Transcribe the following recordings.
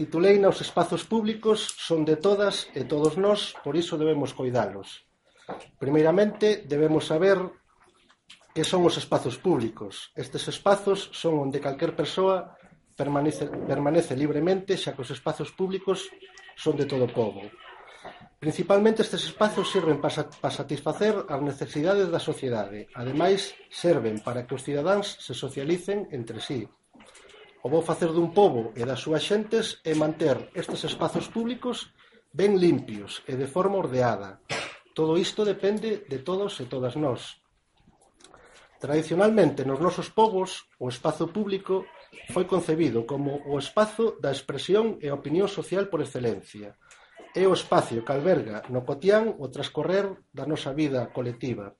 Tituleina Os espazos públicos son de todas e todos nós, por iso debemos coidalos. Primeiramente, debemos saber que son os espazos públicos. Estes espazos son onde calquer persoa permanece, permanece libremente, xa que os espazos públicos son de todo o povo. Principalmente estes espazos sirven para satisfacer as necesidades da sociedade. Ademais, serven para que os cidadáns se socialicen entre sí, O bo facer dun pobo e das súas xentes é manter estes espazos públicos ben limpios e de forma ordeada. Todo isto depende de todos e todas nós. Tradicionalmente, nos nosos povos, o espazo público foi concebido como o espazo da expresión e opinión social por excelencia. É o espacio que alberga no cotián o transcorrer da nosa vida colectiva.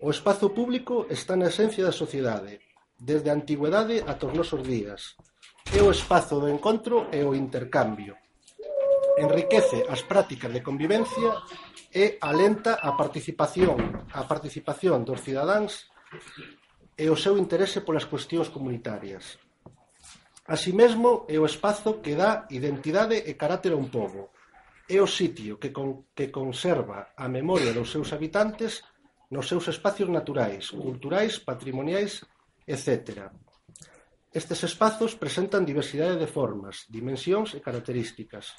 O espazo público está na esencia da sociedade, Desde a antigüedade ata os nosos días, é o espazo do encontro e o intercambio. Enriquece as prácticas de convivencia e alenta a participación, a participación dos cidadáns e o seu interese polas cuestións comunitarias. Así mesmo, é o espazo que dá identidade e carácter a un povo. É o sitio que, con, que conserva a memoria dos seus habitantes nos seus espacios naturais, culturais, patrimoniais etcétera. Estes espazos presentan diversidade de formas, dimensións e características.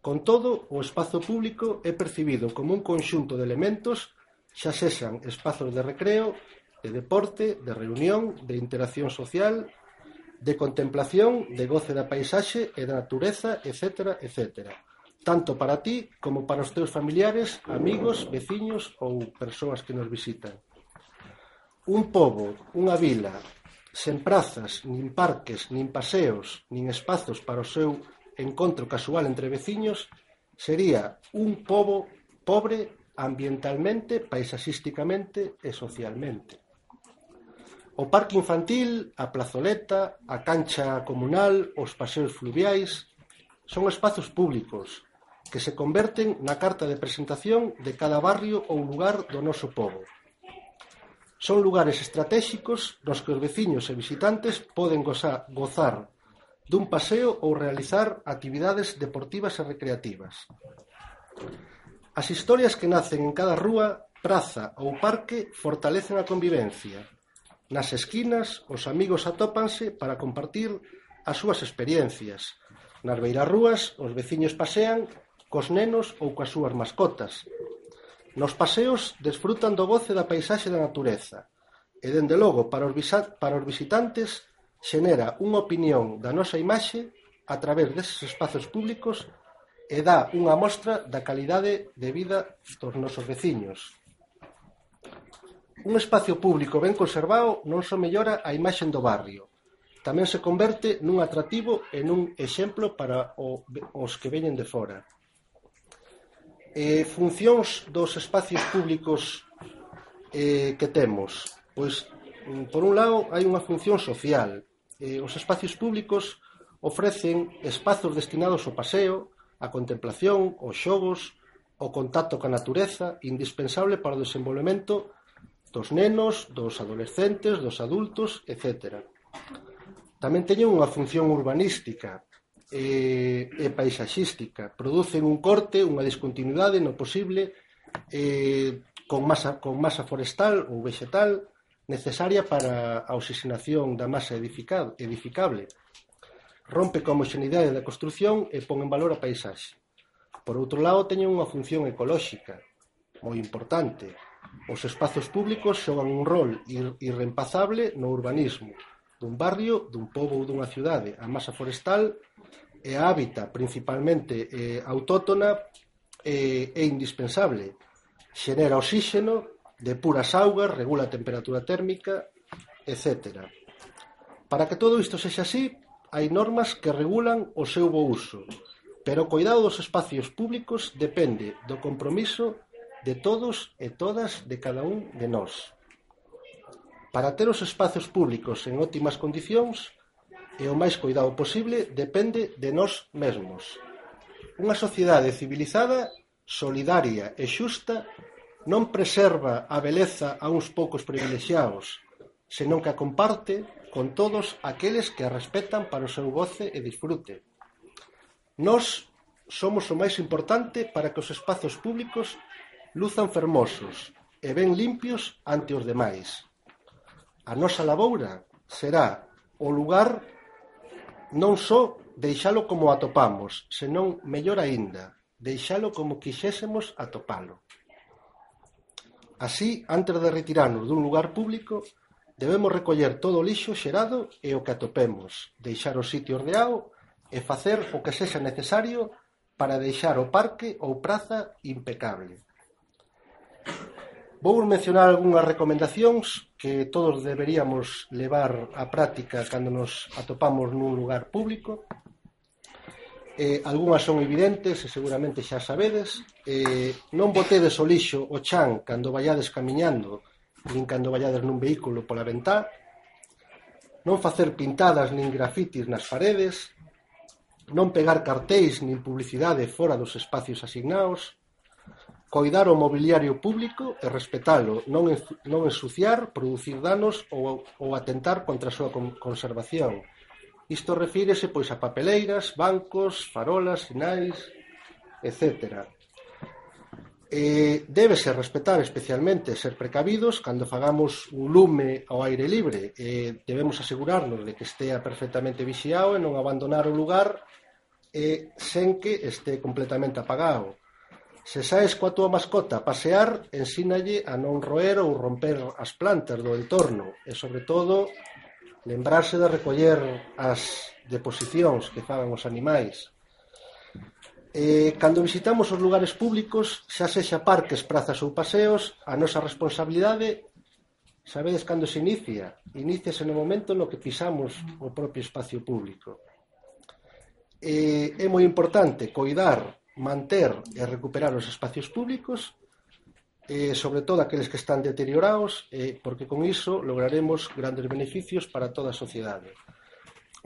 Con todo, o espazo público é percibido como un conxunto de elementos, xa sexan espazos de recreo, de deporte, de reunión, de interacción social, de contemplación, de goce da paisaxe e da natureza, etc., etc. Tanto para ti como para os teus familiares, amigos, veciños ou persoas que nos visitan. Un pobo, unha vila, sen prazas, nin parques, nin paseos, nin espazos para o seu encontro casual entre veciños, sería un pobo pobre ambientalmente, paisaxísticamente e socialmente. O parque infantil, a plazoleta, a cancha comunal, os paseos fluviais son espazos públicos que se converten na carta de presentación de cada barrio ou lugar do noso pobo Son lugares estratéxicos nos que os veciños e visitantes poden gozar dun paseo ou realizar actividades deportivas e recreativas. As historias que nacen en cada rúa, praza ou parque fortalecen a convivencia. Nas esquinas, os amigos atópanse para compartir as súas experiencias. Nas beirarrúas, os veciños pasean cos nenos ou coas súas mascotas, Nos paseos desfrutan do goce da paisaxe da natureza e, dende logo, para os visitantes xenera unha opinión da nosa imaxe a través deses espazos públicos e dá unha mostra da calidade de vida dos nosos veciños. Un espacio público ben conservado non só mellora a imaxe do barrio, tamén se converte nun atractivo e nun exemplo para os que veñen de fora eh, funcións dos espacios públicos eh, que temos? Pois, mm, por un lado, hai unha función social. Eh, os espacios públicos ofrecen espazos destinados ao paseo, á contemplación, aos xogos, ao contacto ca natureza, indispensable para o desenvolvemento dos nenos, dos adolescentes, dos adultos, etc. Tamén teñen unha función urbanística, e, e paisaxística. Producen un corte, unha discontinuidade no posible eh, con, masa, con masa forestal ou vexetal necesaria para a oxixenación da masa edificado, edificable. Rompe coa homoxenidade da construción e pon en valor a paisaxe. Por outro lado, teñen unha función ecolóxica moi importante. Os espazos públicos xogan un rol ir, irreempazable no urbanismo, dun barrio, dun pobo ou dunha cidade. A masa forestal é a hábita principalmente eh, autótona eh, é indispensable. Xenera oxígeno depura augas, regula a temperatura térmica, etc. Para que todo isto sexa así, hai normas que regulan o seu bo uso, pero o cuidado dos espacios públicos depende do compromiso de todos e todas de cada un de nós. Para ter os espazos públicos en óptimas condicións e o máis coidado posible depende de nós mesmos. Unha sociedade civilizada, solidaria e xusta non preserva a beleza a uns poucos privilexiados, senón que a comparte con todos aqueles que a respetan para o seu goce e disfrute. Nós somos o máis importante para que os espazos públicos luzan fermosos e ben limpios ante os demais a nosa laboura será o lugar non só deixalo como atopamos, senón, mellor aínda, deixalo como quixésemos atopalo. Así, antes de retirarnos dun lugar público, debemos recoller todo o lixo xerado e o que atopemos, deixar o sitio ordeado e facer o que sexa necesario para deixar o parque ou praza impecable. Vou mencionar algunhas recomendacións que todos deberíamos levar á práctica cando nos atopamos nun lugar público. Eh, algunhas son evidentes e seguramente xa sabedes. Eh, non botedes o lixo o chan cando vayades camiñando nin cando vayades nun vehículo pola ventá. Non facer pintadas nin grafitis nas paredes. Non pegar cartéis nin publicidade fora dos espacios asignados coidar o mobiliario público e respetalo, non ensuciar, producir danos ou, ou atentar contra a súa conservación. Isto refírese pois a papeleiras, bancos, farolas, sinais, etc. Eh, débese respetar especialmente ser precavidos cando fagamos un lume ao aire libre. Eh, debemos asegurarnos de que estea perfectamente vixiado e non abandonar o lugar eh, sen que este completamente apagado Se saes coa túa mascota a pasear, ensínalle a non roer ou romper as plantas do entorno e, sobre todo, lembrarse de recoller as deposicións que fagan os animais. E, cando visitamos os lugares públicos, xa sexa parques, prazas ou paseos, a nosa responsabilidade sabedes cando se inicia? Iníciase no momento no que pisamos o propio espacio público. E é moi importante coidar manter e recuperar os espacios públicos eh, sobre todo aqueles que están deteriorados, eh, porque con iso lograremos grandes beneficios para toda a sociedade.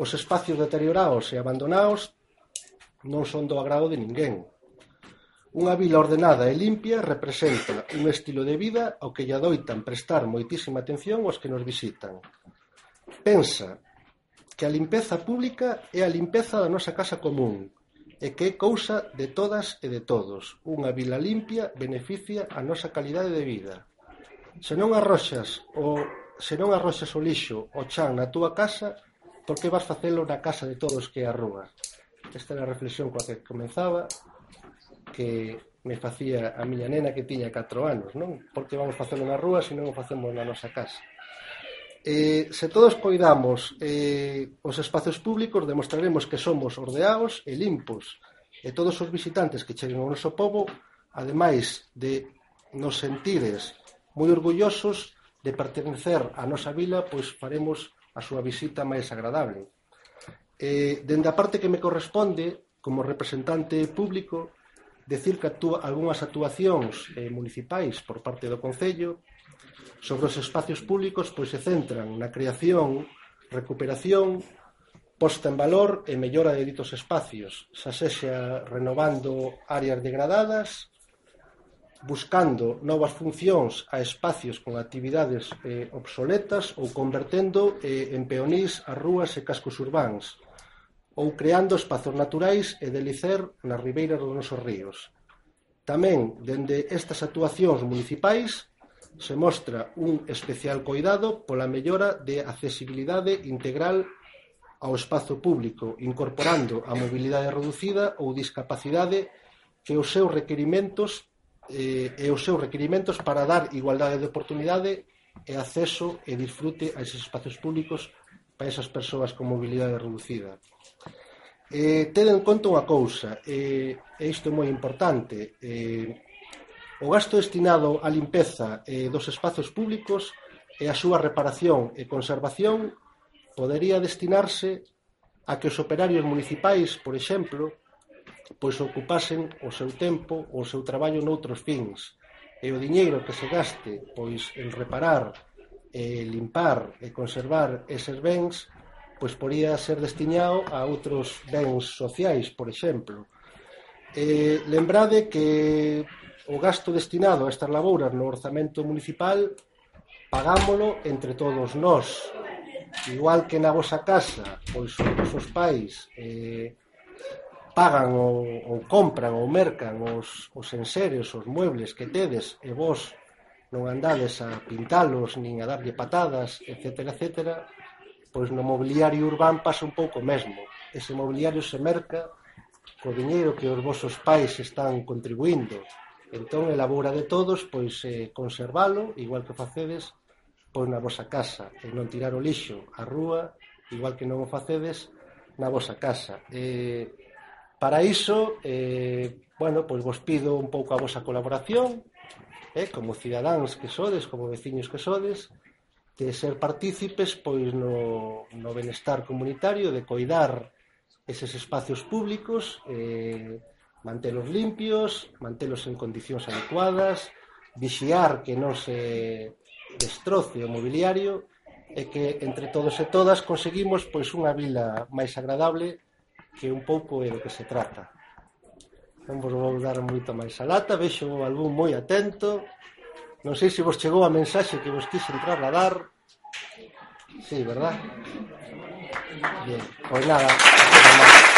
Os espacios deteriorados e abandonados non son do agrado de ninguén. Unha vila ordenada e limpia representa un estilo de vida ao que lle adoitan prestar moitísima atención aos que nos visitan. Pensa que a limpeza pública é a limpeza da nosa casa común, E que é cousa de todas e de todos, unha vila limpia beneficia a nosa calidade de vida. Se non arroxas o se non arroxas o lixo o chan na túa casa, por que vas facelo na casa de todos que arrugas? Esta era a reflexión coa que comenzaba, que me facía a miña nena que tiña 4 anos, non? Por que vamos facelo na rúa se non o facemos na nosa casa? Eh, se todos cuidamos eh, os espazos públicos, demostraremos que somos ordeados e limpos. E todos os visitantes que cheguen ao noso povo, ademais de nos sentires moi orgullosos de pertenecer á nosa vila, pois faremos a súa visita máis agradable. Eh, dende a parte que me corresponde, como representante público, decir que actúa, algunhas actuacións eh, municipais por parte do Concello Sobre os espazos públicos pois se centran na creación, recuperación, posta en valor e mellora de ditos espacios, xa sexa renovando áreas degradadas, buscando novas funcións a espacios con actividades eh, obsoletas ou convertendo eh, en peonís as rúas e cascos urbáns, ou creando espazos naturais e de licer nas ribeiras dos nosos ríos. Tamén, dende estas actuacións municipais, se mostra un especial coidado pola mellora de accesibilidade integral ao espazo público, incorporando a mobilidade reducida ou discapacidade que os seus requerimentos eh, e os seus requerimentos para dar igualdade de oportunidade e acceso e disfrute a esos espacios públicos para esas persoas con mobilidade reducida. Eh, ten en conta unha cousa, eh, e isto é moi importante, eh, O gasto destinado á limpeza eh, dos espazos públicos e a súa reparación e conservación podería destinarse a que os operarios municipais, por exemplo, pois ocupasen o seu tempo ou o seu traballo noutros fins e o diñeiro que se gaste pois en reparar e limpar e conservar eses bens pois podía ser destinado a outros bens sociais, por exemplo. Eh, lembrade que o gasto destinado a estas labouras no orzamento municipal pagámolo entre todos nós. Igual que na vosa casa, pois os vosos pais eh, pagan ou, ou compran ou mercan os, os enseres, os muebles que tedes e vos non andades a pintalos nin a darlle patadas, etc, etc, pois no mobiliario urbán pasa un pouco mesmo. Ese mobiliario se merca co diñeiro que os vosos pais están contribuindo Entón, elabora de todos, pois eh, conservalo, igual que facedes, pois na vosa casa, e non tirar o lixo á rúa, igual que non o facedes na vosa casa. Eh, para iso, eh, bueno, pois vos pido un pouco a vosa colaboración, eh, como cidadáns que sodes, como veciños que sodes, de ser partícipes pois no, no benestar comunitario, de coidar eses espacios públicos, eh, mantelos limpios, mantelos en condicións adecuadas, vixiar que non se destroce o mobiliario e que entre todos e todas conseguimos pois unha vila máis agradable que un pouco é do que se trata. Non vos vou dar moito máis a lata, vexo o algún moi atento. Non sei se vos chegou a mensaxe que vos quixen trasladar. Sí, verdad? Bien, pois nada.